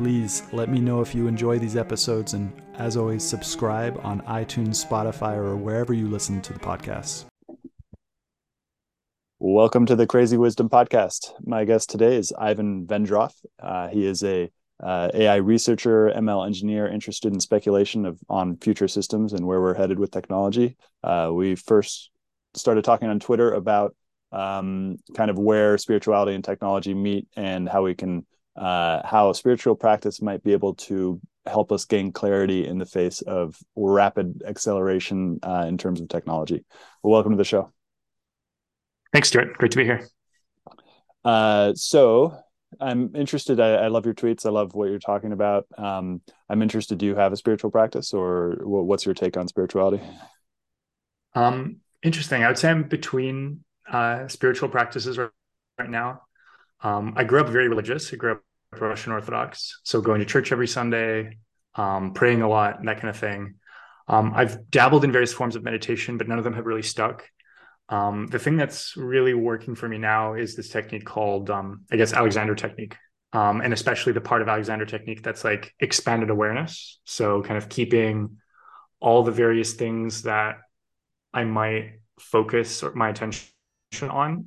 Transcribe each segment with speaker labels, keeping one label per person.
Speaker 1: Please let me know if you enjoy these episodes, and as always, subscribe on iTunes, Spotify, or wherever you listen to the podcast. Welcome to the Crazy Wisdom Podcast. My guest today is Ivan Vendrov. Uh, he is a uh, AI researcher, ML engineer, interested in speculation of on future systems and where we're headed with technology. Uh, we first started talking on Twitter about um, kind of where spirituality and technology meet and how we can uh, how spiritual practice might be able to help us gain clarity in the face of rapid acceleration uh, in terms of technology. Well, welcome to the show.
Speaker 2: Thanks, Stewart. Great to be here.
Speaker 1: Uh, so I'm interested. I, I, love your tweets. I love what you're talking about. Um, I'm interested. Do you have a spiritual practice, or what's your take on spirituality?
Speaker 2: Um, interesting. I would say I'm between uh, spiritual practices right, right now. Um, I grew up very religious. I grew up Russian Orthodox, so going to church every Sunday, um, praying a lot, and that kind of thing. Um, I've dabbled in various forms of meditation, but none of them have really stuck. Um, the thing that's really working for me now is this technique called, um, I guess, Alexander technique, um, and especially the part of Alexander technique that's like expanded awareness. So, kind of keeping all the various things that I might focus my attention on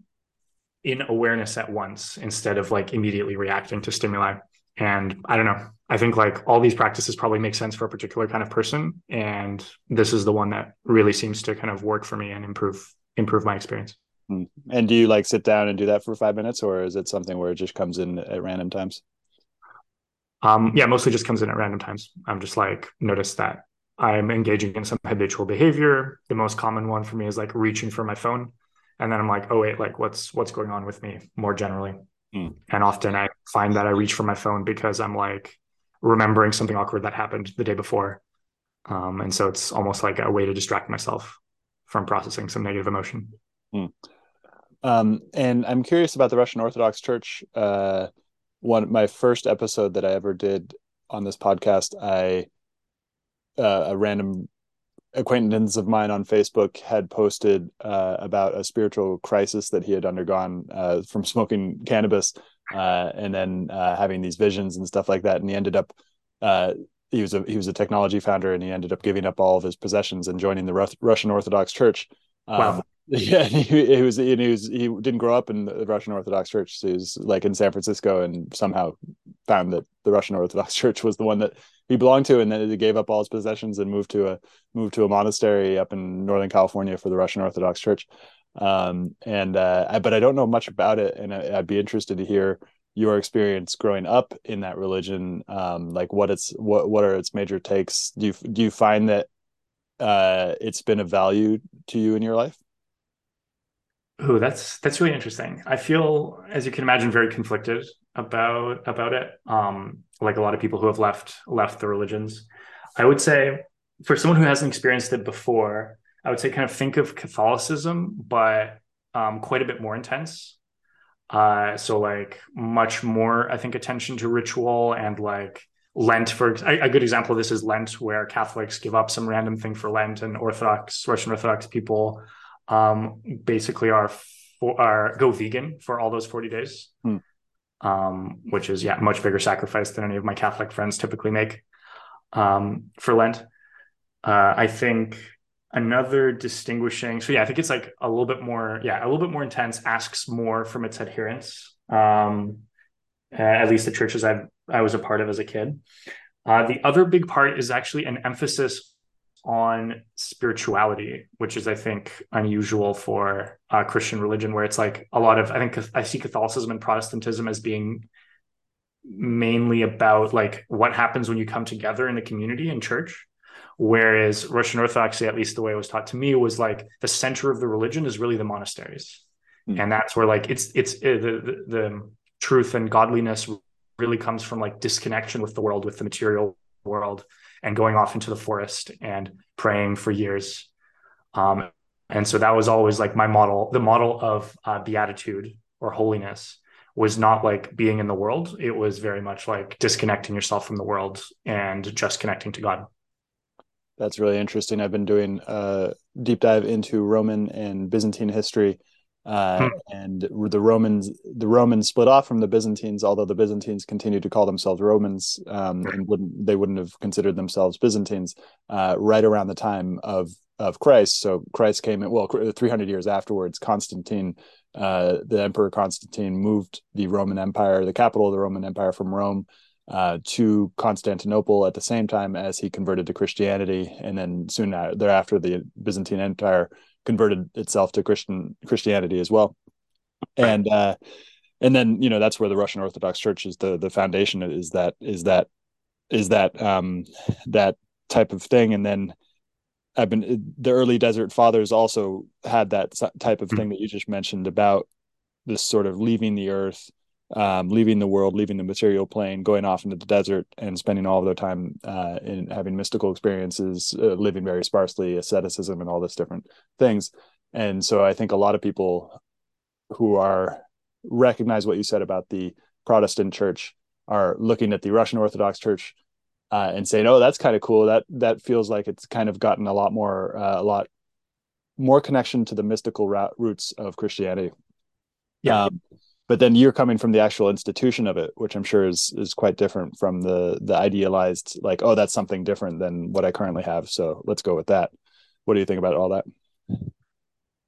Speaker 2: in awareness at once instead of like immediately reacting to stimuli. And I don't know. I think like all these practices probably make sense for a particular kind of person. And this is the one that really seems to kind of work for me and improve improve my experience.
Speaker 1: Hmm. And do you like sit down and do that for five minutes or is it something where it just comes in at random times?
Speaker 2: Um, yeah, mostly just comes in at random times. I'm just like notice that I'm engaging in some habitual behavior. The most common one for me is like reaching for my phone and then i'm like oh wait like what's what's going on with me more generally mm. and often i find that i reach for my phone because i'm like remembering something awkward that happened the day before um, and so it's almost like a way to distract myself from processing some negative emotion mm.
Speaker 1: um, and i'm curious about the russian orthodox church uh, one my first episode that i ever did on this podcast i uh, a random acquaintance of mine on Facebook had posted uh, about a spiritual crisis that he had undergone uh, from smoking cannabis uh, and then uh, having these visions and stuff like that. And he ended up uh, he was a he was a technology founder and he ended up giving up all of his possessions and joining the Russian Orthodox Church. Um, wow. Yeah, he, he was he was he didn't grow up in the Russian Orthodox Church. So he was like in San Francisco and somehow found that the Russian Orthodox Church was the one that he belonged to, and then he gave up all his possessions and moved to a moved to a monastery up in Northern California for the Russian Orthodox Church. Um, and uh, I, but I don't know much about it, and I, would be interested to hear your experience growing up in that religion. Um, like what it's what what are its major takes? Do you do you find that uh, it's been of value to you in your life?
Speaker 2: Oh, that's that's really interesting. I feel, as you can imagine, very conflicted about about it. Um, like a lot of people who have left left the religions. I would say, for someone who hasn't experienced it before, I would say kind of think of Catholicism, but um, quite a bit more intense. Uh, so like much more, I think, attention to ritual and like Lent. For a, a good example of this is Lent, where Catholics give up some random thing for Lent, and Orthodox Russian Orthodox people um, basically are for, are go vegan for all those 40 days. Hmm. um, which is yeah much bigger sacrifice than any of my catholic friends typically make um, for lent. Uh, i think another distinguishing so yeah i think it's like a little bit more yeah a little bit more intense asks more from its adherents um, at least the churches i i was a part of as a kid. Uh, the other big part is actually an emphasis on spirituality, which is, I think, unusual for uh, Christian religion, where it's like a lot of, I think I see Catholicism and Protestantism as being mainly about like what happens when you come together in the community in church. Whereas Russian Orthodoxy, at least the way it was taught to me, was like the center of the religion is really the monasteries. Mm. And that's where like it's, it's uh, the, the, the truth and godliness really comes from like disconnection with the world, with the material world and going off into the forest and praying for years. Um, and so that was always like my model. The model of uh, beatitude or holiness was not like being in the world. It was very much like disconnecting yourself from the world and just connecting to God.
Speaker 1: That's really interesting. I've been doing a deep dive into Roman and Byzantine history. Uh, hmm. and the Romans, the Romans split off from the Byzantines, although the Byzantines continued to call themselves Romans um, and wouldn't they wouldn't have considered themselves Byzantines uh, right around the time of of Christ. So Christ came in well 300 years afterwards. Constantine, uh, the Emperor Constantine, moved the Roman Empire, the capital of the Roman Empire, from Rome uh, to Constantinople at the same time as he converted to Christianity, and then soon thereafter, the Byzantine Empire converted itself to Christian Christianity as well, and uh, and then you know that's where the Russian Orthodox Church is the the foundation is that is that is that um, that type of thing, and then I've been the early Desert Fathers also had that type of thing that you just mentioned about this sort of leaving the earth um, leaving the world, leaving the material plane, going off into the desert, and spending all of their time uh, in having mystical experiences, uh, living very sparsely, asceticism, and all this different things. And so, I think a lot of people who are recognize what you said about the Protestant Church are looking at the Russian Orthodox Church uh, and saying, "Oh, that's kind of cool. That that feels like it's kind of gotten a lot more, uh, a lot more connection to the mystical roots of Christianity."
Speaker 2: Yeah. Um,
Speaker 1: but then you're coming from the actual institution of it which i'm sure is is quite different from the the idealized like oh that's something different than what i currently have. So let's go with that. What do you think about all that?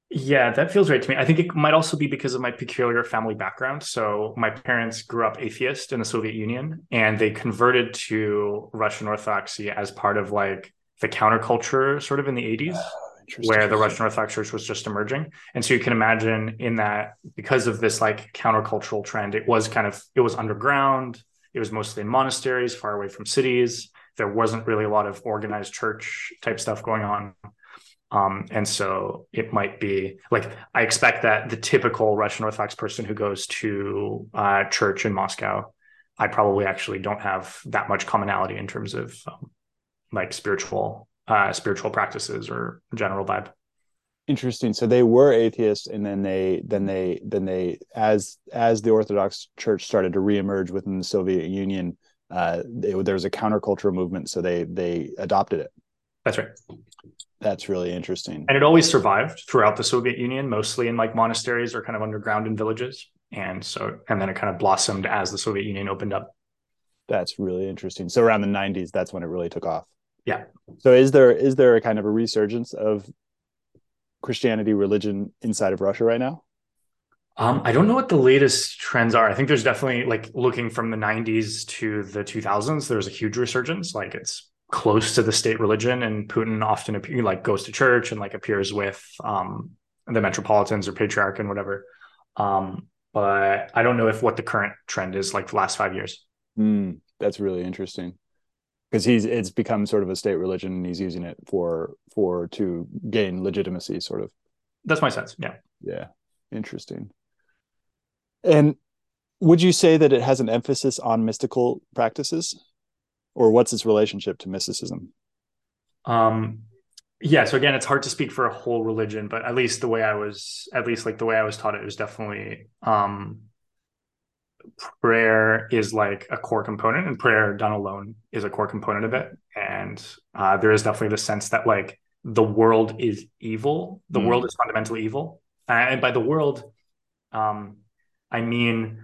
Speaker 2: Yeah that feels right to me. I think it might also be because of my peculiar family background. So my parents grew up atheist in the soviet union and they converted to russian orthodoxy as part of like the counterculture sort of in the 80s where the Russian Orthodox Church was just emerging. And so you can imagine in that because of this like countercultural trend, it was kind of it was underground. It was mostly in monasteries, far away from cities. There wasn't really a lot of organized church type stuff going on. Um, and so it might be like I expect that the typical Russian Orthodox person who goes to uh, church in Moscow, I probably actually don't have that much commonality in terms of um, like spiritual uh, spiritual practices or general vibe.
Speaker 1: Interesting. So they were atheists, and then they then they then they as as the Orthodox Church started to reemerge within the Soviet Union, uh, they, there was a countercultural movement, so they they adopted it.
Speaker 2: That's right.
Speaker 1: That's really interesting.
Speaker 2: And it always survived throughout the Soviet Union, mostly in like monasteries or kind of underground in villages. And so, and then it kind of blossomed as the Soviet Union opened up.
Speaker 1: That's really interesting. So around the 90s, that's when it really took off.
Speaker 2: Yeah.
Speaker 1: So is there is there a kind of a resurgence of Christianity religion inside of Russia right now?
Speaker 2: Um, I don't know what the latest trends are. I think there's definitely like looking from the 90s to the 2000s, there's a huge resurgence. Like it's close to the state religion, and Putin often appear, like goes to church and like appears with um, the metropolitans or patriarch and whatever. Um, but I don't know if what the current trend is like the last five years.
Speaker 1: Mm, that's really interesting because he's it's become sort of a state religion and he's using it for for to gain legitimacy sort of.
Speaker 2: That's my sense yeah.
Speaker 1: Yeah interesting. And would you say that it has an emphasis on mystical practices? Or what's its relationship to mysticism?
Speaker 2: Um yeah so again it's hard to speak for a whole religion but at least the way i was at least like the way i was taught it was definitely um prayer is like a core component and prayer done alone is a core component of it. And uh, there is definitely the sense that like the world is evil. The mm. world is fundamentally evil. And by the world um, i mean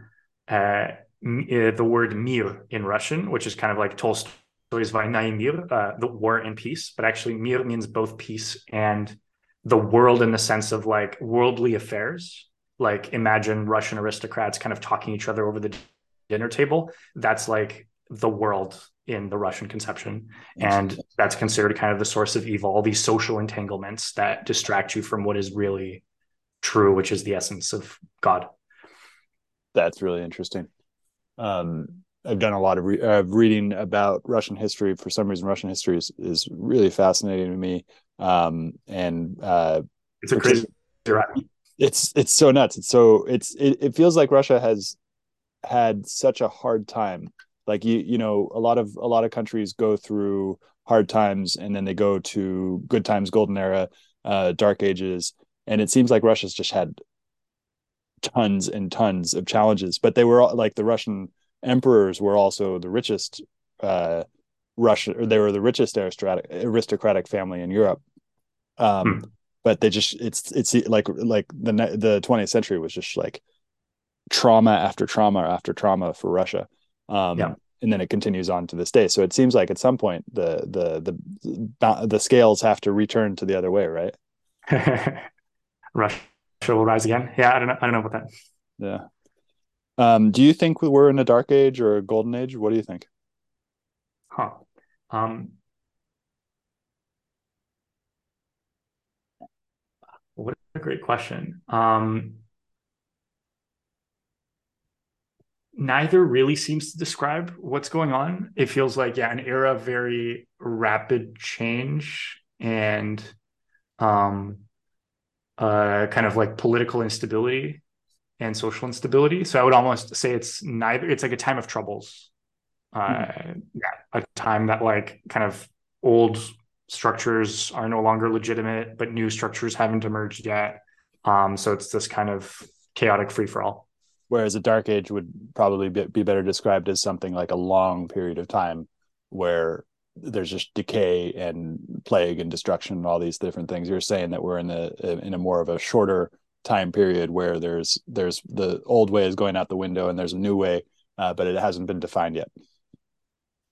Speaker 2: uh, uh, the word mir in russian which is kind of like tolstoy's Vaina mir, uh, the war and peace. But actually mir means both peace and the world in the sense of like worldly affairs like imagine Russian aristocrats kind of talking each other over the dinner table. That's like the world in the Russian conception. And that's considered kind of the source of evil, all these social entanglements that distract you from what is really true, which is the essence of God.
Speaker 1: That's really interesting. Um, I've done a lot of re- uh, reading about Russian history. For some reason, Russian history is, is really fascinating to me. Um, and uh,
Speaker 2: it's a crazy
Speaker 1: it's it's so nuts. It's so it's it, it feels like Russia has had such a hard time. Like you you know a lot of a lot of countries go through hard times, and then they go to good times, golden era, uh, dark ages, and it seems like Russia's just had tons and tons of challenges. But they were like the Russian emperors were also the richest uh, Russian, they were the richest aristocratic aristocratic family in Europe. Um, hmm. But they just it's it's like like the the 20th century was just like trauma after trauma after trauma for Russia. Um, yeah. And then it continues on to this day. So it seems like at some point the the the the scales have to return to the other way, right?
Speaker 2: Russia will rise again. Yeah, I don't know. I don't know about that.
Speaker 1: Yeah. Um, do you think we're in a dark age or a golden age? What do you think?
Speaker 2: Huh. Um, what a great question. Um, neither really seems to describe what's going on. It feels like, yeah, an era of very rapid change and um, uh, kind of like political instability and social instability. So I would almost say it's neither. It's like a time of troubles. Uh, mm-hmm. Yeah, a time that like kind of old structures are no longer legitimate, but new structures haven't emerged yet. Um, so it's this kind of chaotic free for all.
Speaker 1: Whereas a dark age would probably be better described as something like a long period of time where there's just decay and plague and destruction and all these different things. You're saying that we're in the in a more of a shorter time period where there's there's the old way is going out the window and there's a new way, uh, but it hasn't been defined yet.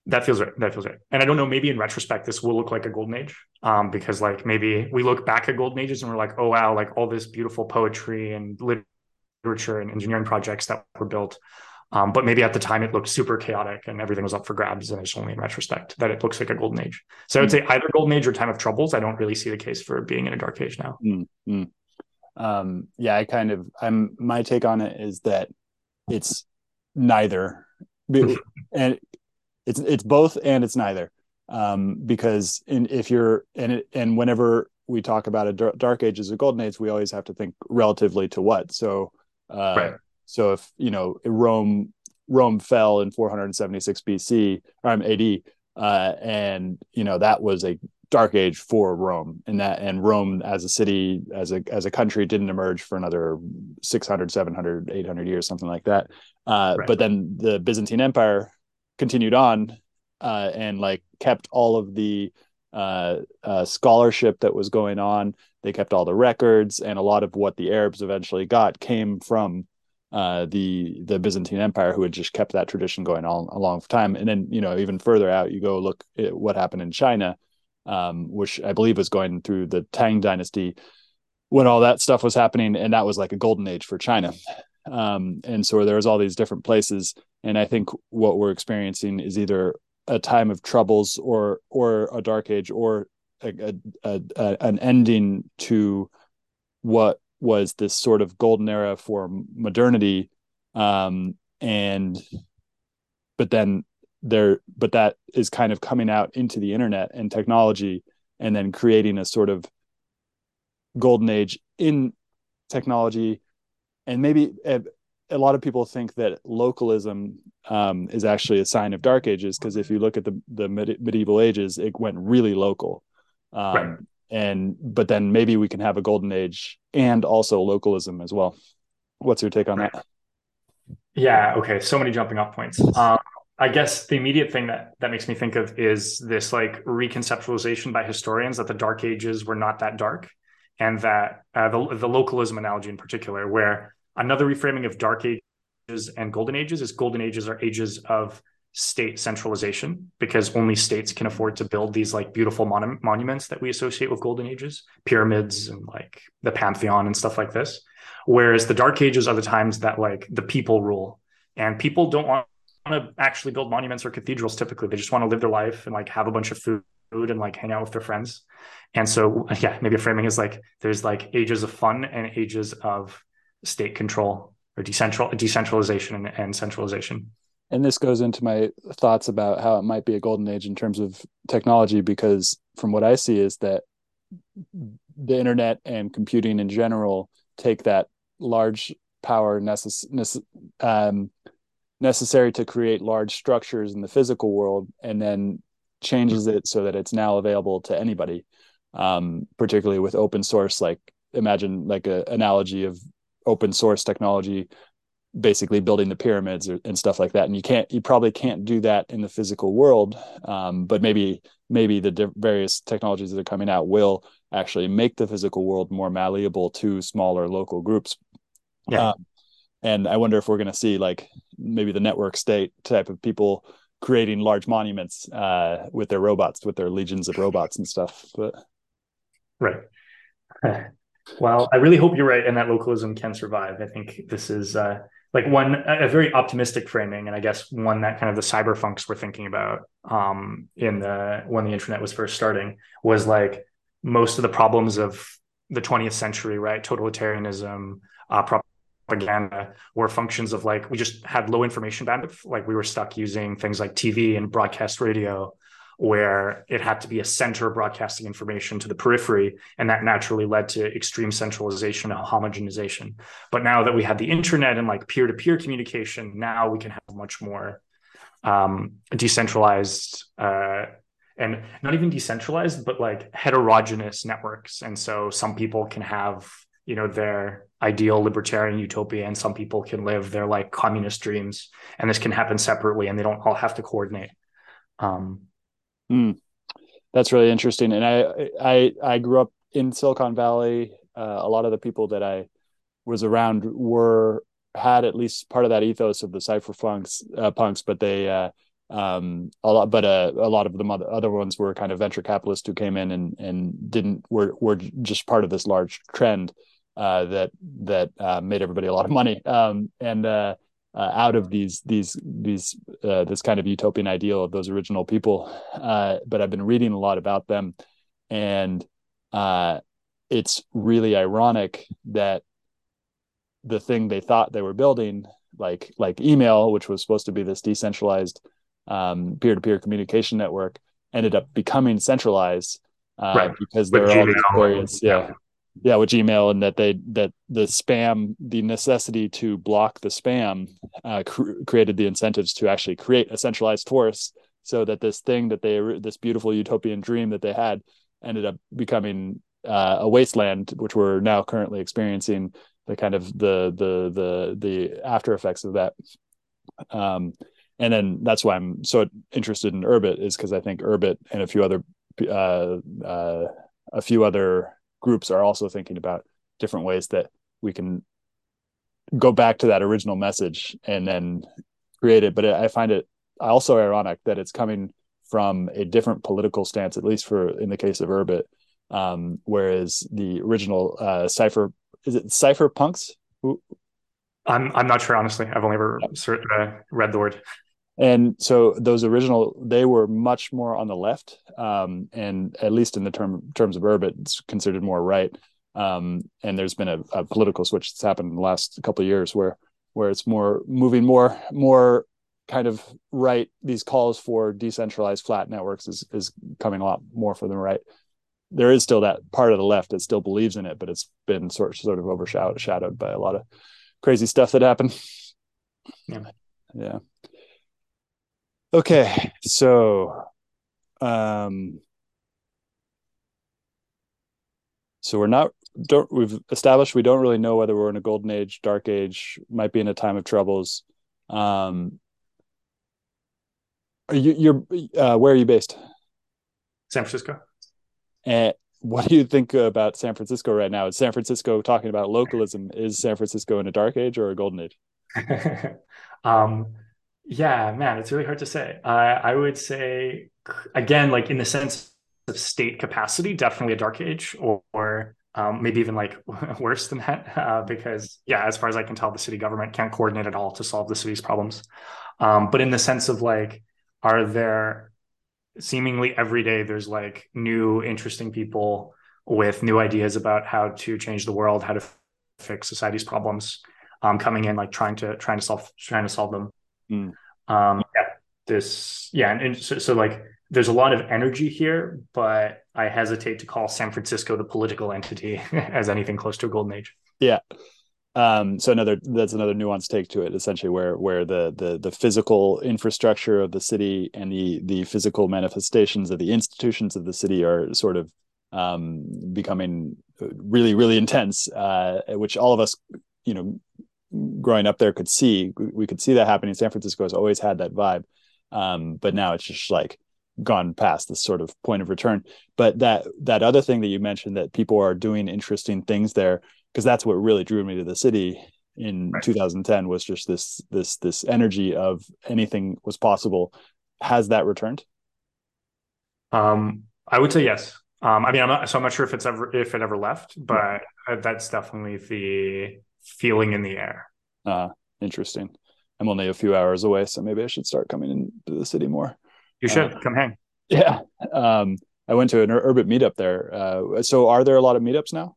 Speaker 2: That feels right. That feels right. And I don't know. Maybe in retrospect, this will look like a golden age, um, because like maybe we look back at golden ages and we're like, oh wow, like all this beautiful poetry and literature and engineering projects that were built. Um, but maybe at the time it looked super chaotic and everything was up for grabs. And it's only in retrospect that it looks like a golden age. So I would mm. say either golden age or time of troubles. I don't really see the case for being in a dark age now.
Speaker 1: Mm-hmm um yeah i kind of i'm my take on it is that it's neither and it's it's both and it's neither um because in if you're and it, and whenever we talk about a dark ages or golden age we always have to think relatively to what so uh right. so if you know rome rome fell in 476 bc um, ad uh and you know that was a dark age for Rome and that and Rome as a city as a as a country didn't emerge for another 600 700 800 years something like that uh, right. but then the Byzantine Empire continued on uh, and like kept all of the uh, uh, scholarship that was going on they kept all the records and a lot of what the Arabs eventually got came from uh, the the Byzantine Empire, who had just kept that tradition going all a long time. And then, you know, even further out, you go look at what happened in China, um, which I believe was going through the Tang Dynasty when all that stuff was happening, and that was like a golden age for China. Um, and so there was all these different places, and I think what we're experiencing is either a time of troubles or or a dark age or a, a, a, an ending to what was this sort of golden era for modernity. Um, and but then there but that is kind of coming out into the internet and technology and then creating a sort of golden age in technology and maybe a, a lot of people think that localism um, is actually a sign of dark ages because if you look at the the medieval ages it went really local. Um, right. and but then maybe we can have a golden age and also localism as well. What's your take on that?
Speaker 2: Yeah okay so many jumping off points. Um, I guess the immediate thing that that makes me think of is this like reconceptualization by historians that the Dark Ages were not that dark, and that uh, the the localism analogy in particular, where another reframing of Dark Ages and Golden Ages is Golden Ages are ages of state centralization because only states can afford to build these like beautiful mon- monuments that we associate with golden ages pyramids and like the pantheon and stuff like this. Whereas the dark ages are the times that like the people rule and people don't want to actually build monuments or cathedrals typically. They just want to live their life and like have a bunch of food and like hang out with their friends. And so yeah maybe framing is like there's like ages of fun and ages of state control or decentral decentralization and, and centralization.
Speaker 1: And this goes into my thoughts about how it might be a golden age in terms of technology because from what i see is that the internet and computing in general take that large power necess- um, necessary to create large structures in the physical world and then changes it so that it's now available to anybody um, particularly with open source like imagine like a analogy of open source technology basically building the pyramids or, and stuff like that and you can't you probably can't do that in the physical world um, but maybe maybe the di- various technologies that are coming out will actually make the physical world more malleable to smaller local groups yeah. Um, and i wonder if we're going to see like maybe the network state type of people creating large monuments uh, with their robots with their legions of robots and stuff but
Speaker 2: right. Well i really hope you're right and that localism can survive. I think this is uh, like one a very optimistic framing and i guess one that kind of the cypherpunks were thinking about um, in the when the internet was first starting was like most of the problems of the 20th century right? Totalitarianism uh, propaganda were functions of like we just had low information bandwidth like we were stuck using things like tv and broadcast radio where it had to be a center broadcasting information to the periphery. And that naturally led to extreme centralization and homogenization. But now that we have the internet and like peer to peer communication, now we can have much more um, decentralized uh, and not even decentralized, but like heterogeneous networks. And so some people can have, you know, their ideal libertarian utopia and some people can live their like communist dreams. And this can happen separately and they don't all have to coordinate. Um,
Speaker 1: Mm, that's really interesting. And I, I, I grew up in Silicon Valley. Uh, a lot of the people that I was around were had at least part of that ethos of the cypherpunks, uh, punks, but they, uh, um, a lot, but uh, a lot of the other, other ones were kind of venture capitalists who came in and and didn't were were just part of this large trend uh, that that uh, made everybody a lot of money. Um, and uh, uh, out of these these these uh, this kind of utopian ideal of those original people. Uh, but I've been reading a lot about them, and uh, it's really ironic that the thing they thought they were building, like like email, which was supposed to be this decentralized um, peer-to-peer communication network, ended up becoming centralized uh, right. because there are all these various yeah yeah with gmail and that they that the spam the necessity to block the spam uh, cr- created the incentives to actually create a centralized force so that this thing that they this beautiful utopian dream that they had ended up becoming uh, a wasteland which we're now currently experiencing the kind of the the the the after effects of that. Um and then that's why i'm so interested in urbit is because i think urbit and a few other uh uh a few other groups are also thinking about different ways that we can go back to that original message and then create it. But I find it also ironic that it's coming from a different political stance, at least for in the case of Urbit. Um, whereas the original uh, Cypher is it Cypherpunks?
Speaker 2: I'm I'm not sure honestly. I've only ever uh, read the word
Speaker 1: and so those original they were much more on the left um, and at least in the term terms of Urbit it's considered more right. Um, and there's been a, a, political switch that's happened in the last couple of years where where it's more moving more more kind of right these calls for decentralized flat networks is is coming a lot more for the right. There is still that part of the left that still believes in it but it's been sort sort of overshadowed by a lot of crazy stuff that happened. Yeah. Yeah Okay, so um so we're not don't we've established we don't really know whether we're in a golden age, dark age, might be in a time of troubles. Um are you you're uh where are you based?
Speaker 2: San Francisco.
Speaker 1: And what do you think about San Francisco right now? Is San Francisco talking about localism? Is San Francisco in a dark age or a golden age?
Speaker 2: um yeah, man, it's really hard to say. Uh, I would say, again, like in the sense of state capacity, definitely a dark age, or, or um, maybe even like worse than that, uh, because yeah, as far as I can tell, the city government can't coordinate at all to solve the city's problems. Um, but in the sense of like, are there seemingly every day there's like new interesting people with new ideas about how to change the world, how to fix society's problems, um, coming in like trying to trying to solve trying to solve them. Mm. Um, yeah, this, yeah, and, and so, so like there's a lot of energy here, but I hesitate to call San Francisco the political entity as anything close to a golden age.
Speaker 1: Yeah. Um, so another that's another nuanced take to it, essentially, where where the the the physical infrastructure of the city and the the physical manifestations of the institutions of the city are sort of um, becoming really really intense, uh, which all of us, you know, growing up there could see. We could see that happening. San Francisco has always had that vibe, um, but now it's just like gone past this sort of point of return. But that that other thing that you mentioned that people are doing interesting things there because that's what really drew me to the city in right. 2010 was just this this this energy of anything was possible. Has that returned?
Speaker 2: Um, I would say yes. Um, I mean, I'm not so I'm not sure if it's ever if it ever left, but yeah. that's definitely the feeling in the air.
Speaker 1: Uh, interesting. I'm only a few hours away, so maybe I should start coming into the city more.
Speaker 2: You should uh, come hang.
Speaker 1: Yeah. Um, I went to an Urbit meetup there. Uh, so are there a lot of meetups now?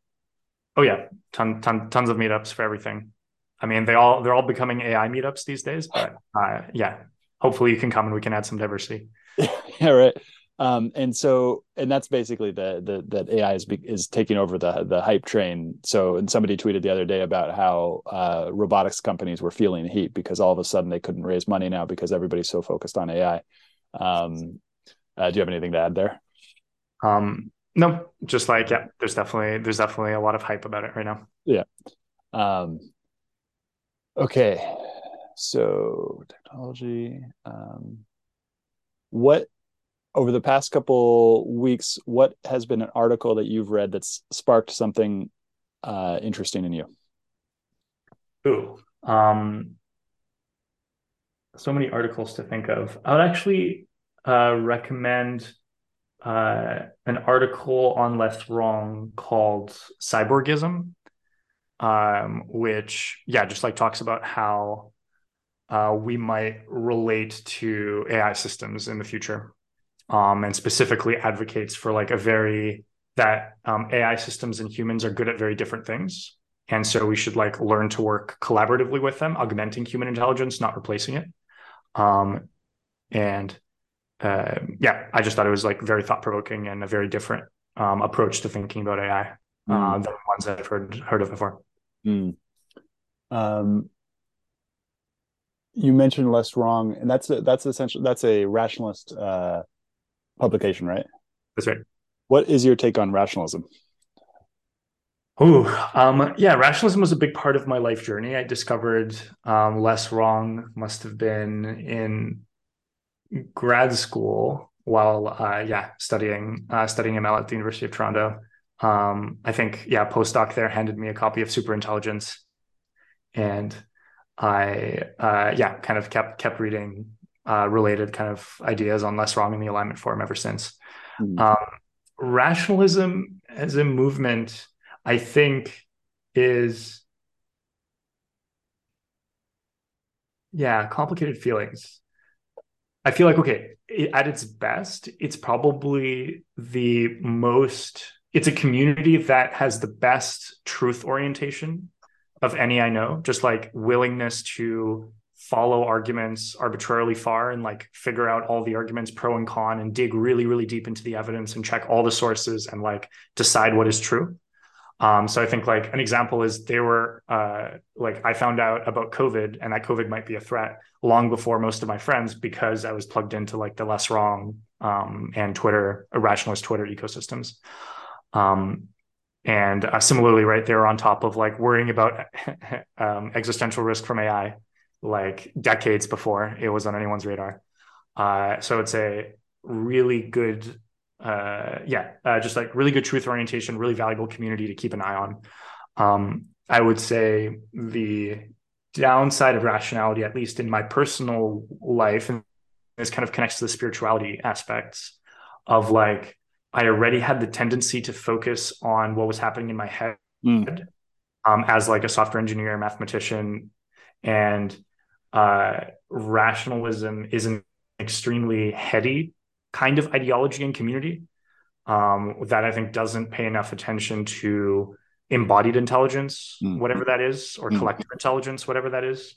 Speaker 2: Oh yeah, ton, ton, tons of meetups for everything. I mean, they all they're all becoming AI meetups these days, but uh, yeah, hopefully you can come and we can add some diversity.
Speaker 1: yeah, right. Um, and so, and that's basically the the that AI is is taking over the the hype train. So, and somebody tweeted the other day about how uh, robotics companies were feeling the heat because all of a sudden they couldn't raise money now because everybody's so focused on AI. Um, uh, do you have anything to add there?
Speaker 2: Um, no, just like yeah, there's definitely there's definitely a lot of hype about it right now.
Speaker 1: Yeah. Um, okay, so technology. Um, what over the past couple weeks? What has been an article that you've read that's sparked something uh, interesting in you?
Speaker 2: Ooh, um, so many articles to think of. I would actually uh, recommend uh, an article on Less Wrong called Cyborgism, um, which, yeah, just like talks about how uh, we might relate to AI systems in the future, um, and specifically advocates for like a very that um, AI systems and humans are good at very different things, and so we should like learn to work collaboratively with them, augmenting human intelligence, not replacing it. Um, and uh, yeah, I just thought it was like very thought provoking and a very different um, approach to thinking about AI uh, mm. uh, than ones I've heard heard of before.
Speaker 1: Mm. Um, you mentioned less wrong, and that's a, that's essentially that's a rationalist uh, publication, right?
Speaker 2: That's right.
Speaker 1: What is your take on rationalism?
Speaker 2: Oh, um, yeah, rationalism was a big part of my life journey. I discovered um, less wrong must have been in grad school while uh, yeah studying uh, studying ML at the University of Toronto. Um, I think yeah postdoc there handed me a copy of Superintelligence, and I uh, yeah kind of kept kept reading uh, related kind of ideas on less wrong in the alignment forum ever since. Mm-hmm. Um, rationalism as a movement, I think, is yeah complicated feelings I feel like okay, at its best, it's probably the most. It's a community that has the best truth orientation of any I know. Just like willingness to follow arguments arbitrarily far and like figure out all the arguments pro and con and dig really really deep into the evidence and check all the sources and like decide what is true um, so I think like an example is they were uh, like I found out about COVID and that COVID might be a threat long before most of my friends because I was plugged into like the less wrong um, and Twitter, irrationalist Twitter ecosystems. Um, and uh, similarly, right, they on top of like worrying about um, existential risk from AI like decades before it was on anyone's radar. Uh, so it's a really good uh, yeah, uh, just like really good truth orientation, really valuable community to keep an eye on. Um, I would say the downside of rationality, at least in my personal life, and this kind of connects to the spirituality aspects of like I already had the tendency to focus on what was happening in my head mm. um, as like a software engineer, mathematician, and uh, rationalism is an extremely heady kind of ideology and community um, that I think doesn't pay enough attention to embodied intelligence, mm. whatever that is, or mm. collective intelligence, whatever that is.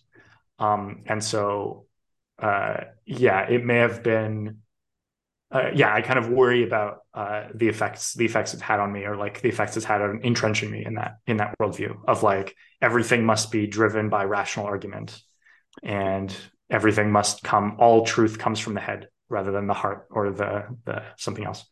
Speaker 2: Um, and so, uh, yeah, it may have been uh, yeah, I kind of worry about uh, the effects the effects it's had on me, or like the effects it's had on entrenching me in that in that worldview of like everything must be driven by rational argument, and everything must come all truth comes from the head rather than the heart or the the something else.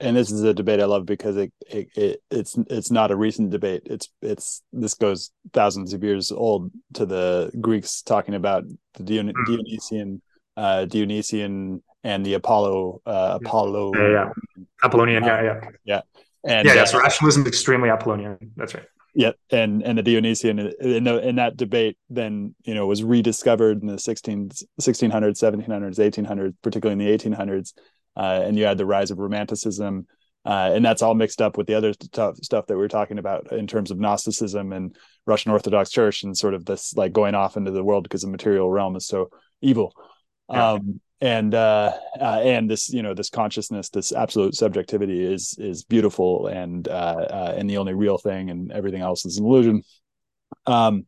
Speaker 1: And this is a debate I love because it, it, it it's it's not a recent debate. It's it's this goes thousands of years old to the Greeks talking about the Dion- mm. Dionysian uh, Dionysian and the Apollo uh, Apollo
Speaker 2: yeah, yeah. Apollonian yeah yeah
Speaker 1: yeah
Speaker 2: and yeah, yeah so uh, rationalism is extremely Apollonian that's right
Speaker 1: yeah and and the Dionysian in, the, in that debate then you know was rediscovered in the 16 1600s 1700s 1800s particularly in the 1800s uh, and you had the rise of romanticism uh, and that's all mixed up with the other stuff, stuff that we are talking about in terms of Gnosticism and Russian Orthodox Church and sort of this like going off into the world because the material realm is so evil. Um, and uh, uh, and this you know this consciousness this absolute subjectivity is is beautiful and uh, uh, and the only real thing and everything else is an illusion. Um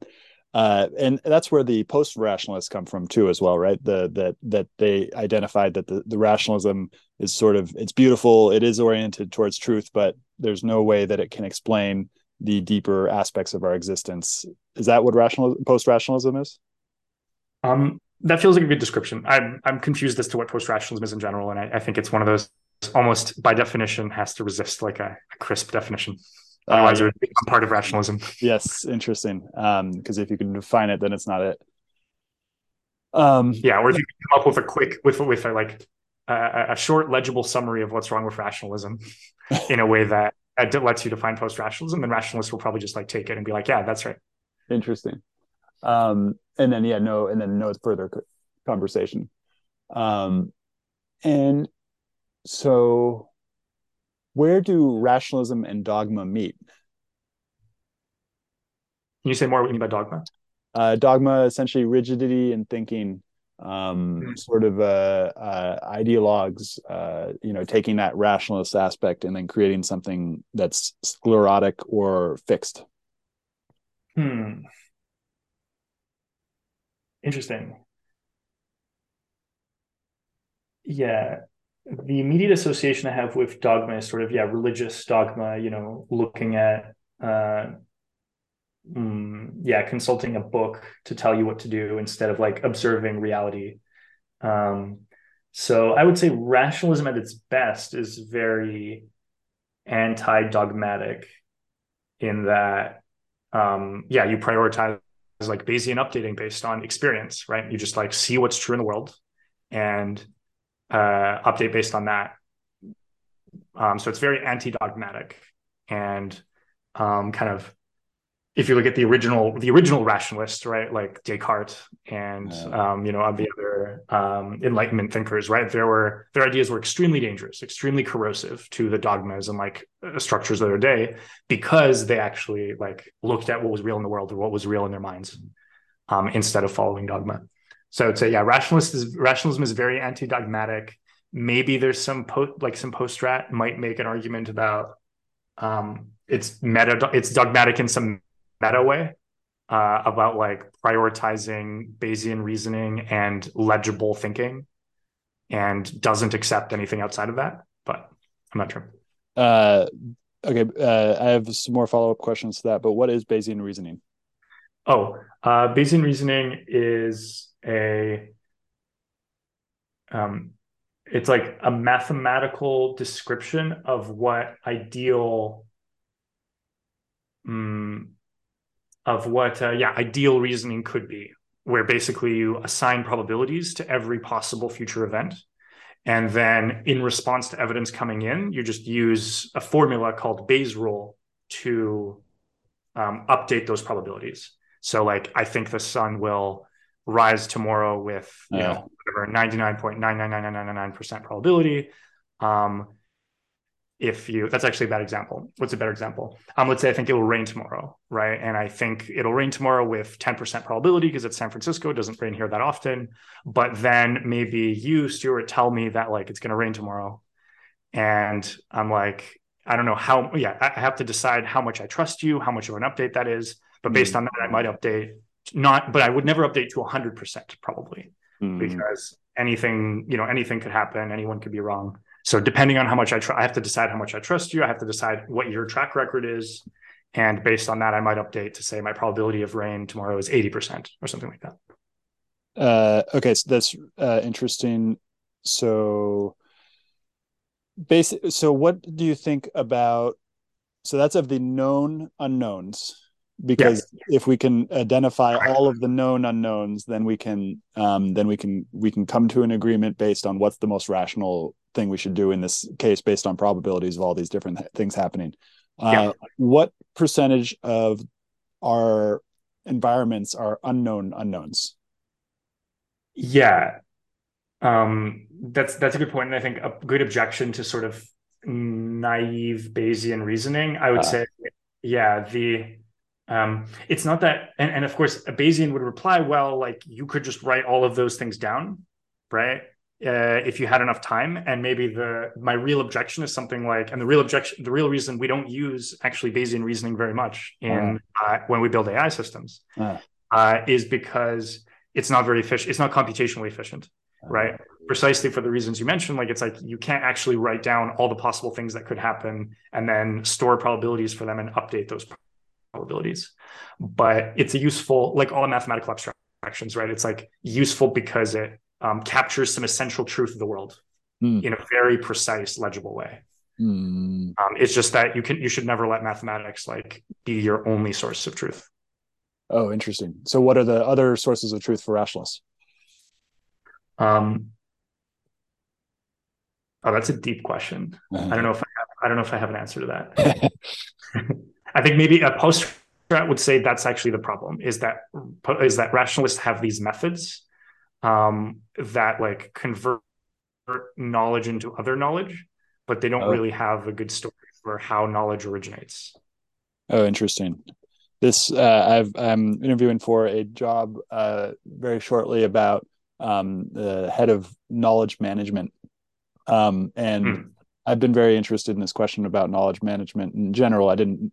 Speaker 1: uh, and that's where the post rationalists come from too as well right? The that that they identified that the, the rationalism is sort of it's beautiful it is oriented towards truth but there's no way that it can explain the deeper aspects of our existence. Is that what rational post rationalism is?
Speaker 2: Um that feels like a good description. I'm I'm confused as to what post rationalism is in general, and I, I, think it's one of those almost by definition has to resist like a, a crisp definition. Otherwise, uh, it would become part of rationalism.
Speaker 1: Yes, interesting. Because um, if you can define it, then it's not it. Um,
Speaker 2: yeah, or if you can come up with a quick with with a like a, a short, legible summary of what's wrong with rationalism in a way that that lets you define post rationalism, then rationalists will probably just like take it and be like, yeah, that's right.
Speaker 1: Interesting. Um, and then yeah, no, and then no further conversation. Um, and so, where do rationalism and dogma meet?
Speaker 2: Can you say more what you mean by dogma?
Speaker 1: Uh, dogma, essentially rigidity in thinking, um, mm-hmm. sort of uh, uh, ideologues, uh, you know, taking that rationalist aspect and then creating something that's sclerotic or fixed.
Speaker 2: Hmm. Interesting. Yeah. The immediate association I have with dogma is sort of, yeah, religious dogma, you know, looking at, uh, mm, yeah, consulting a book to tell you what to do instead of like observing reality. Um, so I would say rationalism at its best is very anti dogmatic in that, um, yeah, you prioritize is like Bayesian updating based on experience, right? You just like see what's true in the world and uh, update based on that. Um, so it's very anti-dogmatic and um, kind of if you look at the original the original rationalists right like descartes and yeah. um, you know the other um, enlightenment thinkers right there were their ideas were extremely dangerous extremely corrosive to the dogmas and like uh, structures of their day because they actually like looked at what was real in the world or what was real in their minds um, instead of following dogma so i'd say yeah rationalist is rationalism is very anti-dogmatic maybe there's some po- like some post-rat might make an argument about um, it's meta it's dogmatic in some meta way uh, about like prioritizing Bayesian reasoning and legible thinking and doesn't accept anything outside of that. But I'm not sure.
Speaker 1: Uh, okay. Uh, I have some more follow up questions to that, but what is Bayesian reasoning?
Speaker 2: Oh, uh, Bayesian reasoning is a um, it's like a mathematical description of what ideal um, of what uh, yeah ideal reasoning could be where basically you assign probabilities to every possible future event. And then in response to evidence coming in you just use a formula called bayes rule to um, update those probabilities. So like i think the sun will rise tomorrow with you yeah. know whatever 99.99999% probability. Um, if you that's actually a bad example. What's a better example? Um let's say i think it will rain tomorrow right? And i think it'll rain tomorrow with 10% probability because it's san francisco. It doesn't rain here that often. But then maybe you stewart tell me that like it's going to rain tomorrow. And i'm like i don't know how yeah i have to decide how much i trust you how much of an update that is. But based mm. on that i might update not but i would never update to 100% probably mm. because anything you know anything could happen. Anyone could be wrong So depending on how much I try, I have to decide how much I trust you. I have to decide what your track record is. And based on that, I might update to say my probability of rain tomorrow is 80% or something like that.
Speaker 1: Uh, okay, so that's uh, interesting. So, basic. So, what do you think about? So that's of the known unknowns. Because yeah. if we can identify all of the known unknowns, then we can um, then we can we can come to an agreement based on what's the most rational thing we should do in this case based on probabilities of all these different things happening. Uh, yeah. What percentage of our environments are unknown unknowns?
Speaker 2: Yeah, um, that's that's a good point, and I think a good objection to sort of naive Bayesian reasoning. I would uh, say, yeah, the um, it's not that, and, and of course, a Bayesian would reply, well, like you could just write all of those things down, right? Uh, if you had enough time and maybe the my real objection is something like and the real objection the real reason we don't use actually bayesian reasoning very much in uh, uh, when we build ai systems uh. uh, is because it's not very efficient it's not computationally efficient uh. right precisely for the reasons you mentioned like it's like you can't actually write down all the possible things that could happen and then store probabilities for them and update those probabilities but it's a useful like all the mathematical abstractions right it's like useful because it um, captures some essential truth of the world mm. in a very precise, legible way. Mm. Um, it's just that you can you should never let mathematics like be your only source of truth.
Speaker 1: Oh, interesting. So, what are the other sources of truth for rationalists? Um,
Speaker 2: oh, that's a deep question. Uh-huh. I don't know if I have, I don't know if I have an answer to that. I think maybe a post would say that's actually the problem is that is that rationalists have these methods um, that like convert knowledge into other knowledge, but they don't oh. really have a good story for how knowledge originates.
Speaker 1: Oh, interesting. This uh, i am interviewing for a job uh, very shortly about um, the head of knowledge management, um, and hmm. I've been very interested in this question about knowledge management in general. I didn't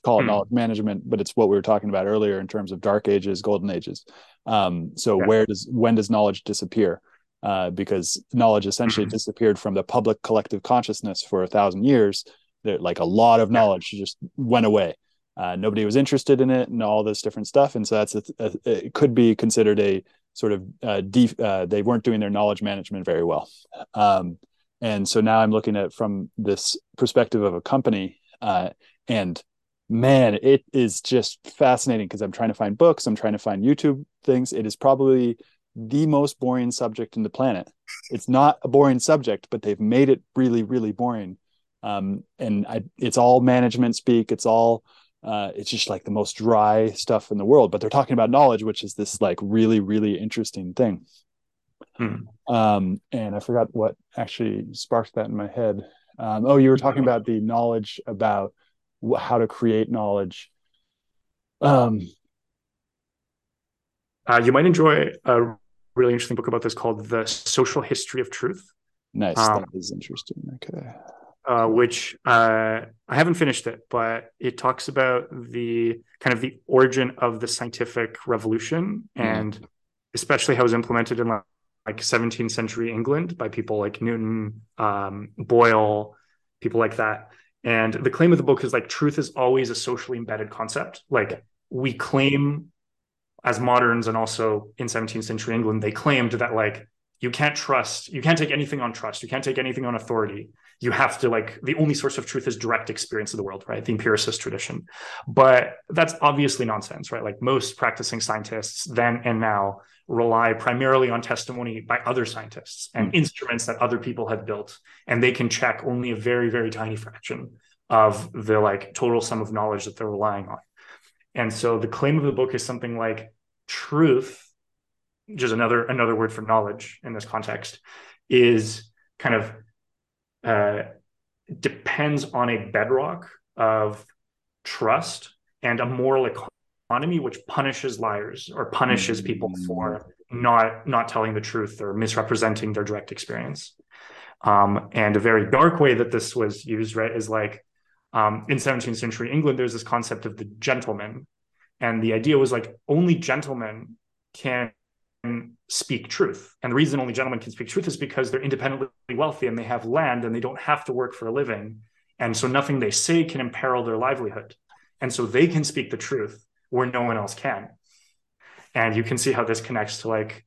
Speaker 1: call it hmm. knowledge management, but it's what we were talking about earlier in terms of dark ages, golden ages. Um, so yeah. where does when does knowledge disappear? Uh, because knowledge essentially mm-hmm. disappeared from the public collective consciousness for a thousand years. That like a lot of knowledge yeah. just went away. Uh, nobody was interested in it and all this different stuff, and so that's a, a, it could be considered a sort of uh, def, uh, they weren't doing their knowledge management very well. Um, and so now I'm looking at from this perspective of a company, uh, and man, it is just fascinating because I'm trying to find books, I'm trying to find YouTube things. It is probably the most boring subject in the planet. It's not a boring subject, but they've made it really, really boring. Um, and I, it's all management speak. It's all, uh, it's just like the most dry stuff in the world. But they're talking about knowledge, which is this like really, really interesting thing. Hmm. Um, and I forgot what actually sparked that in my head. Um, oh, you were talking about the knowledge about how to create knowledge. Um,
Speaker 2: uh, you might enjoy a really interesting book about this called "The Social History of Truth."
Speaker 1: Nice, um, that is interesting. Okay,
Speaker 2: uh, which uh, I haven't finished it, but it talks about the kind of the origin of the scientific revolution mm. and especially how it was implemented in like, like 17th century England by people like Newton, um, Boyle, people like that. And the claim of the book is like truth is always a socially embedded concept. Like we claim as moderns and also in 17th century England, they claimed that like you can't trust, you can't take anything on trust, you can't take anything on authority. You have to like the only source of truth is direct experience of the world, right? The empiricist tradition. But that's obviously nonsense, right? Like most practicing scientists then and now rely primarily on testimony by other scientists and mm-hmm. instruments that other people have built and they can check only a very very tiny fraction of the like total sum of knowledge that they're relying on and so the claim of the book is something like truth which is another another word for knowledge in this context is kind of uh, depends on a bedrock of trust and a moral economy which punishes liars or punishes people mm. for not not telling the truth or misrepresenting their direct experience. Um, and a very dark way that this was used, right, is like um, in 17th century England, there's this concept of the gentleman, and the idea was like only gentlemen can speak truth. And the reason only gentlemen can speak truth is because they're independently wealthy and they have land and they don't have to work for a living. And so nothing they say can imperil their livelihood. And so they can speak the truth where no one else can. And you can see how this connects to like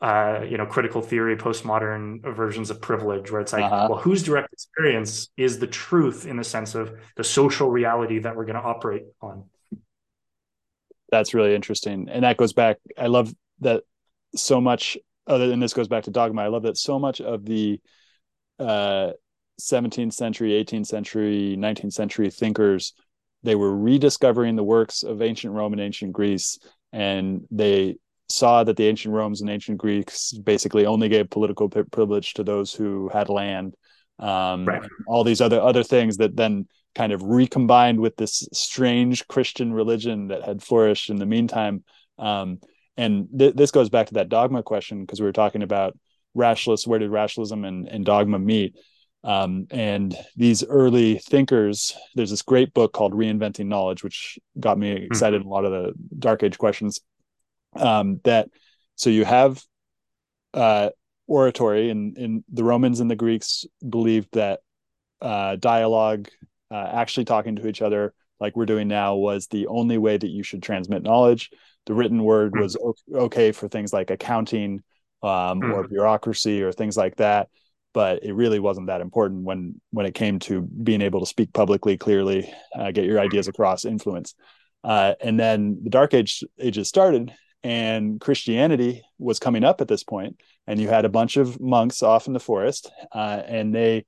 Speaker 2: uh, you know, critical theory, postmodern versions of privilege, where it's like, uh-huh. well, whose direct experience is the truth in the sense of the social reality that we're going to operate on?
Speaker 1: That's really interesting. And that goes back, I love that so much, other than this goes back to dogma. I love that so much of the uh, 17th century, 18th century, 19th century thinkers, they were rediscovering the works of ancient Rome and ancient Greece, and they saw that the ancient Romans and ancient Greeks basically only gave political privilege to those who had land. Um, right. All these other other things that then kind of recombined with this strange Christian religion that had flourished in the meantime. Um, and th- this goes back to that dogma question because we were talking about rationalists. Where did rationalism and, and dogma meet? Um, and these early thinkers, there's this great book called Reinventing Knowledge, which got me excited mm-hmm. a lot of the Dark Age questions um, that so you have uh, oratory and, and the romans and the greeks believed that uh, dialogue uh, actually talking to each other like we're doing now was the only way that you should transmit knowledge the written word hmm. was okay for things like accounting um, or bureaucracy or things like that but it really wasn't that important when when it came to being able to speak publicly clearly uh, get your ideas across influence. Uh, and then the dark age ages started and Christianity was coming up at this point, and you had a bunch of monks off in the forest, uh, and they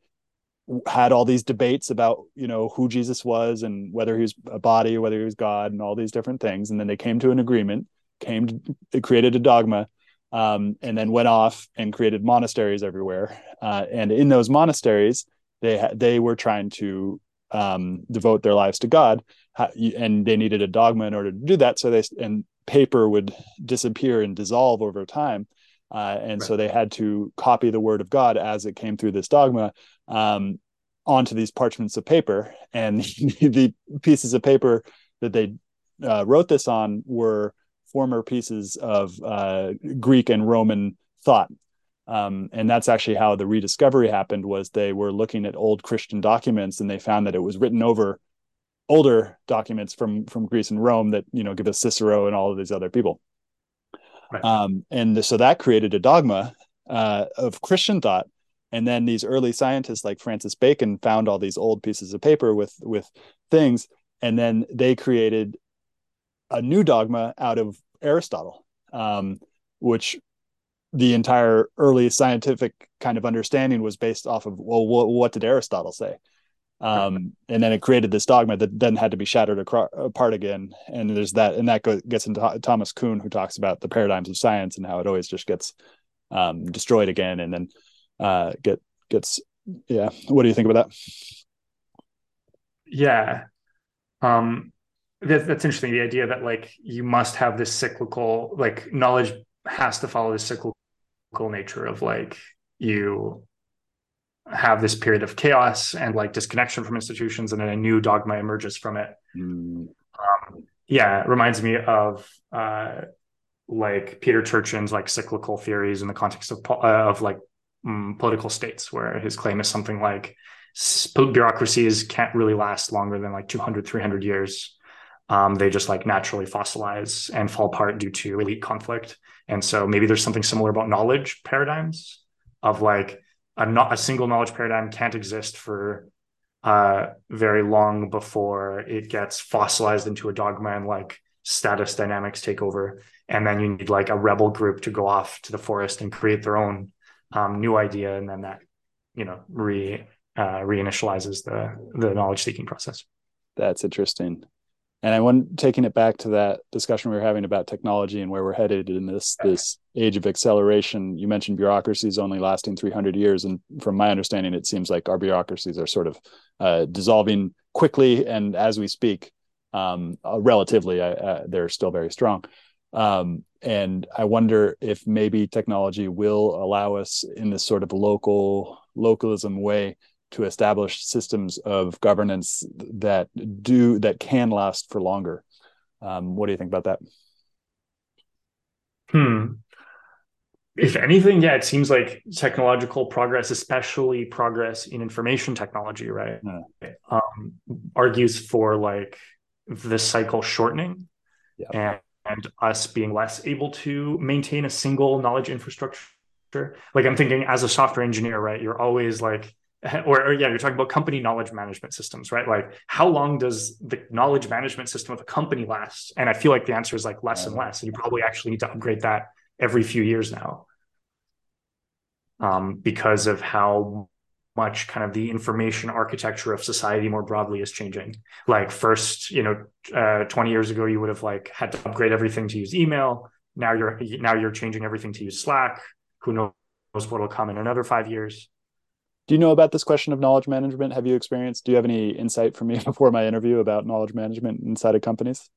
Speaker 1: had all these debates about you know who Jesus was and whether he was a body or whether he was God and all these different things, and then they came to an agreement, came to, created a dogma, um, and then went off and created monasteries everywhere, uh, and in those monasteries they they were trying to um, devote their lives to God, and they needed a dogma in order to do that. So they and paper would disappear and dissolve over time. Uh, and right. so they had to copy the word of God as it came through this dogma um, onto these parchments of paper. And the pieces of paper that they uh, wrote this on were former pieces of uh, Greek and Roman thought. Um, and that's actually how the rediscovery happened was they were looking at old Christian documents and they found that it was written over older documents from from Greece and Rome that you know give us Cicero and all of these other people. Right. Um, and so that created a dogma uh, of Christian thought. And then these early scientists like Francis Bacon found all these old pieces of paper with with things, and then they created a new dogma out of Aristotle, um, which the entire early scientific kind of understanding was based off of well, what, what did Aristotle say? um, and then it created this dogma that then had to be shattered across, apart again. And there's that, and that goes, gets into Thomas Kuhn, who talks about the paradigms of science and how it always just gets um, destroyed again, and then uh, get gets. Yeah, what do you think about that?
Speaker 2: Yeah, um, that, that's interesting. The idea that like you must have this cyclical, like knowledge has to follow the cyclical nature of like you have this period of chaos and like disconnection from institutions and then a new dogma emerges from it mm. um, yeah it reminds me of uh, like peter turchin's like cyclical theories in the context of, uh, of like um, political states where his claim is something like bureaucracies can't really last longer than like 200 300 years. Um, they just like naturally fossilize and fall apart due to elite conflict. And so maybe there's something similar about knowledge paradigms of like a not a single knowledge paradigm can't exist for uh, very long before it gets fossilized into a dogma and like status dynamics take over. And then you need like a rebel group to go off to the forest and create their own um, new idea and then that you know re uh, reinitializes the the knowledge seeking process
Speaker 1: that's interesting and I want taking it back to that discussion we were having about technology and where we're headed in this this age of acceleration. You mentioned bureaucracies only lasting 300 years, and from my understanding, it seems like our bureaucracies are sort of uh, dissolving quickly, and as we speak, um, uh, relatively, uh, they're still very strong. Um, and I wonder if maybe technology will allow us in this sort of local localism way to establish systems of governance that do that can last for longer. Um, what do you think about that?
Speaker 2: Hmm. if anything, yeah, it seems like technological progress, especially progress in information technology, right, yeah. um, argues for like the cycle shortening yeah. And, us being less able to maintain a single knowledge infrastructure. Like I'm thinking as a software engineer, right, you're always like or, or, yeah, you're talking about company knowledge management systems, right? Like how long does the knowledge management system of a company last? And I feel like the answer is like less and less. And you probably actually need to upgrade that every few years now. Um, because of how much kind of the information architecture of society more broadly is changing. Like first, you know, uh, 20 years ago, you would have like had to upgrade everything to use email. Now you're now you're changing everything to use Slack. Who knows what will come in another five years?
Speaker 1: Do you know about this question of knowledge management? Have you experienced? Do you have any insight for me before my interview about knowledge management inside of companies?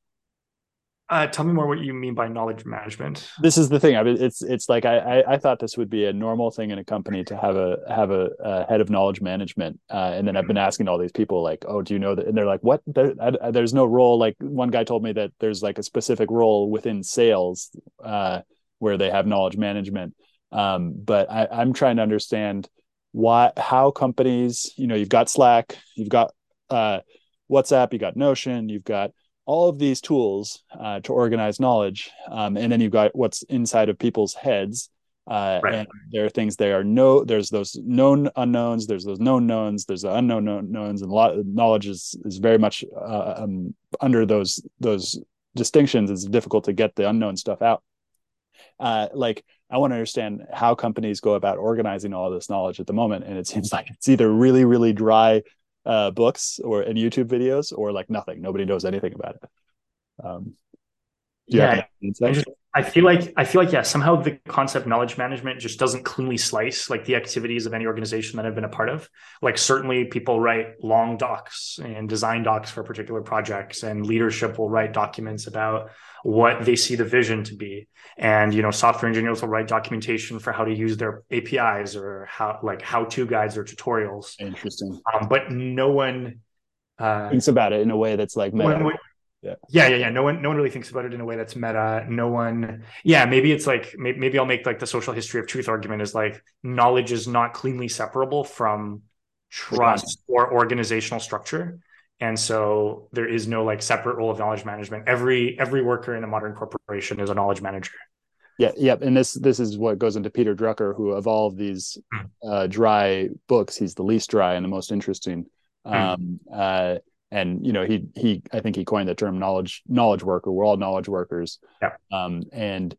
Speaker 2: Uh, tell me more what you mean by knowledge management.
Speaker 1: This is the thing. I mean, it's it's like I, I, I thought this would be a normal thing in a company to have a have a, a head of knowledge management, uh, and then I've been asking all these people like, oh, do you know that? And they're like, what? There, I, there's no role. Like one guy told me that there's like a specific role within sales uh, where they have knowledge management. Um, but I, I'm trying to understand why how companies you know you've got slack you've got uh, whatsapp you got notion you've got all of these tools uh, to organize knowledge um, and then you've got what's inside of people's heads uh, right. and there are things there are no there's those known unknowns there's those known knowns there's the unknown knowns and a lot of knowledge is is very much uh, um, under those those distinctions it's difficult to get the unknown stuff out uh, like I want to understand how companies go about organizing all this knowledge at the moment. And it seems like it's either really, really dry uh, books or and YouTube videos or like nothing. Nobody knows anything about it. Um,
Speaker 2: yeah, I feel like I feel like yeah, somehow the concept knowledge management just doesn't cleanly slice like the activities of any organization that I've been a part of. Like certainly people write long docs and design docs for particular projects, and leadership will write documents about what they see the vision to be. And you know, software engineers will write documentation for how to use their APIs or how like how-to guides or tutorials.
Speaker 1: Interesting.
Speaker 2: Um, but no one
Speaker 1: uh, thinks about it in a way that's like
Speaker 2: meta. When, yeah. yeah yeah yeah. No one no one really thinks about it in a way that's meta. No one yeah maybe it's like maybe, maybe i'll make like the social history of truth argument is like knowledge is not cleanly separable from trust or organizational structure. And so there is no like separate role of knowledge management. Every every worker in a modern corporation is a knowledge manager.
Speaker 1: Yeah yeah and this this is what goes into peter drucker who of all of these hmm. uh, dry books he's the least dry and the most interesting. Mm. um, uh, and you know he he i think he coined the term knowledge knowledge worker we're all knowledge workers.
Speaker 2: Yeah.
Speaker 1: um, and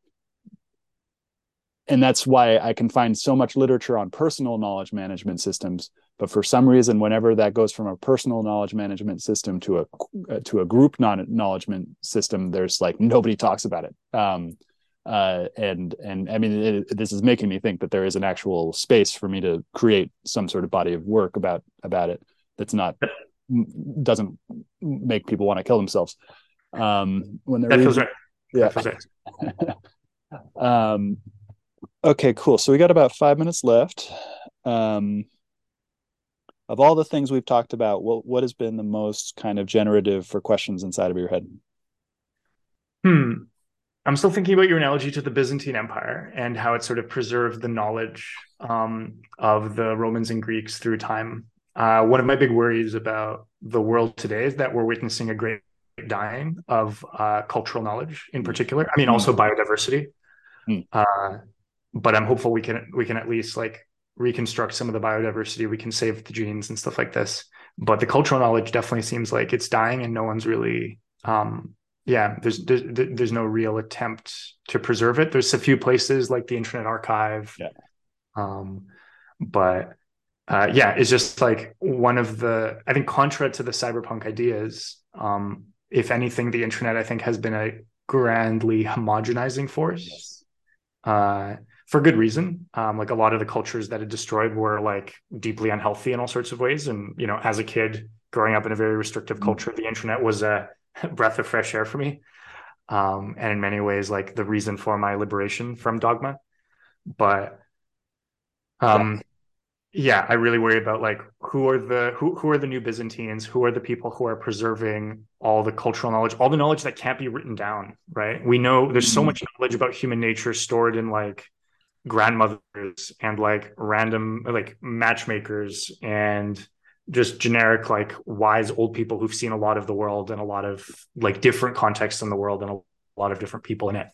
Speaker 1: and that's why i can find so much literature on personal knowledge management systems. But for some reason whenever that goes from a personal knowledge management system to a uh, to a group knowledge management system there's like nobody talks about it. Um, uh, and and i mean it, this is making me think that there is an actual space for me to create some sort of body of work about about it that's not doesn't make people want to kill themselves um, when they're
Speaker 2: that feels right.
Speaker 1: Yeah. Feels right. um, okay, cool. So we got about five minutes left. Um, of all the things we've talked about, what what has been the most kind of generative for questions inside of your head?
Speaker 2: Hmm. I'm still thinking about your analogy to the Byzantine Empire and how it sort of preserved the knowledge um, of the Romans and Greeks through time. Uh, one of my big worries about the world today is that we're witnessing a great dying of uh, cultural knowledge, in hmm. particular. I mean, also hmm. biodiversity. Mm. Uh, but I'm hopeful we can we can at least like reconstruct some of the biodiversity. We can save the genes and stuff like this. But the cultural knowledge definitely seems like it's dying, and no one's really. Um, yeah, there's, there's there's no real attempt to preserve it. There's a few places like the Internet Archive.
Speaker 1: Yeah.
Speaker 2: Um, but uh, yeah, it's just like one of the, I think, contra to the cypherpunk ideas. Um, if anything, the internet, I think, has been a grandly homogenizing force yes. uh, for good reason. Um, like a lot of the cultures that it destroyed were like deeply unhealthy in all sorts of ways. And, you know, as a kid growing up in a very restrictive mm-hmm. culture, the internet was a breath of fresh air for me. Um, and in many ways, like the reason for my liberation from dogma. But, um, yeah, I really worry about like who are the who who are the new Byzantines? Who are the people who are preserving all the cultural knowledge, all the knowledge that can't be written down, right? We know there's so mm-hmm. much knowledge about human nature stored in like grandmothers and like random like matchmakers and just generic like wise old people who've seen a lot of the world and a lot of like different contexts in the world and a lot of different people in it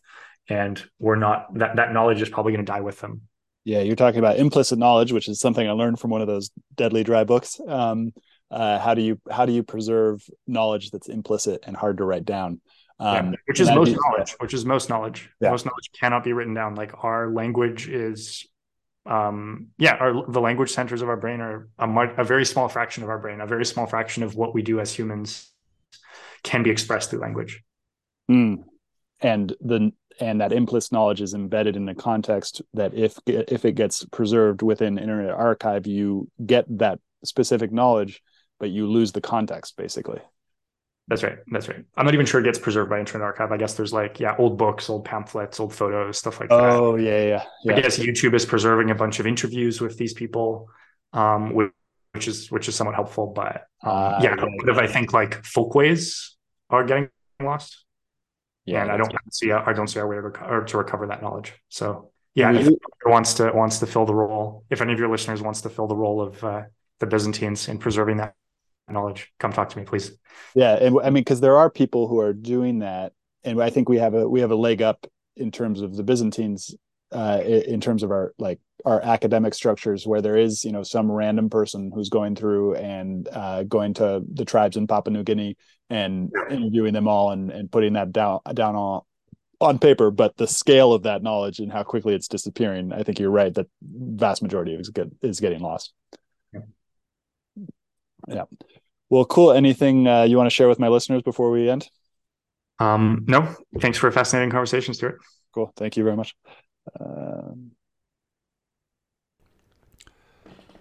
Speaker 2: and we're not that that knowledge is probably going to die with them
Speaker 1: yeah you're talking about implicit knowledge which is something i learned from one of those deadly dry books. Um, uh, how do you how do you preserve knowledge that's implicit and hard to write down?
Speaker 2: Um, yeah, which is most knowledge which is most knowledge. Yeah. most knowledge cannot be written down. Like our language is um yeah our the language centers of our brain are a, a very small fraction of our brain a very small fraction of what we do as humans can be expressed through language.
Speaker 1: Mm. and the and that implicit knowledge is embedded in the context that if if it gets preserved within internet archive you get that specific knowledge but you lose the context basically.
Speaker 2: That's right. That's right. I'm not even sure it gets preserved by internet archive. I guess there's like yeah old books old pamphlets old photos stuff like
Speaker 1: oh,
Speaker 2: that.
Speaker 1: Oh yeah, yeah yeah.
Speaker 2: I guess youtube is preserving a bunch of interviews with these people um which is which is somewhat helpful but um, uh, yeah, yeah, i think like folkways are getting lost yeah, and I don't see I don't see our way to, reco- to recover that knowledge. So yeah, if wants to wants to fill the role, if any of your listeners wants to fill the role of uh, the Byzantines in preserving that knowledge, come talk to me, please.
Speaker 1: Yeah, and I mean, because there are people who are doing that, and I think we have a we have a leg up in terms of the Byzantines, uh, in terms of our like our academic structures, where there is you know some random person who's going through and uh, going to the tribes in Papua New Guinea and interviewing them all and, and putting that down down on on paper, but the scale of that knowledge and how quickly it's disappearing, I think you're right that vast majority is get, is getting lost. Yeah. yeah. Well, cool. Anything uh, you want to share with my listeners before we end?
Speaker 2: Um, no. Thanks for a fascinating conversation, Stewart.
Speaker 1: Cool. Thank you very much. Um...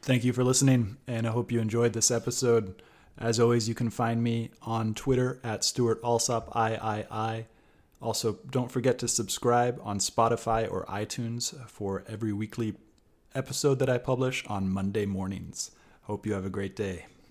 Speaker 1: Thank you for listening, and I hope you enjoyed this episode. As always, you can find me on Twitter at Stewart Alsop III. Also, don't forget to subscribe on Spotify or iTunes for every weekly episode that I publish on Monday mornings. Hope you have a great day.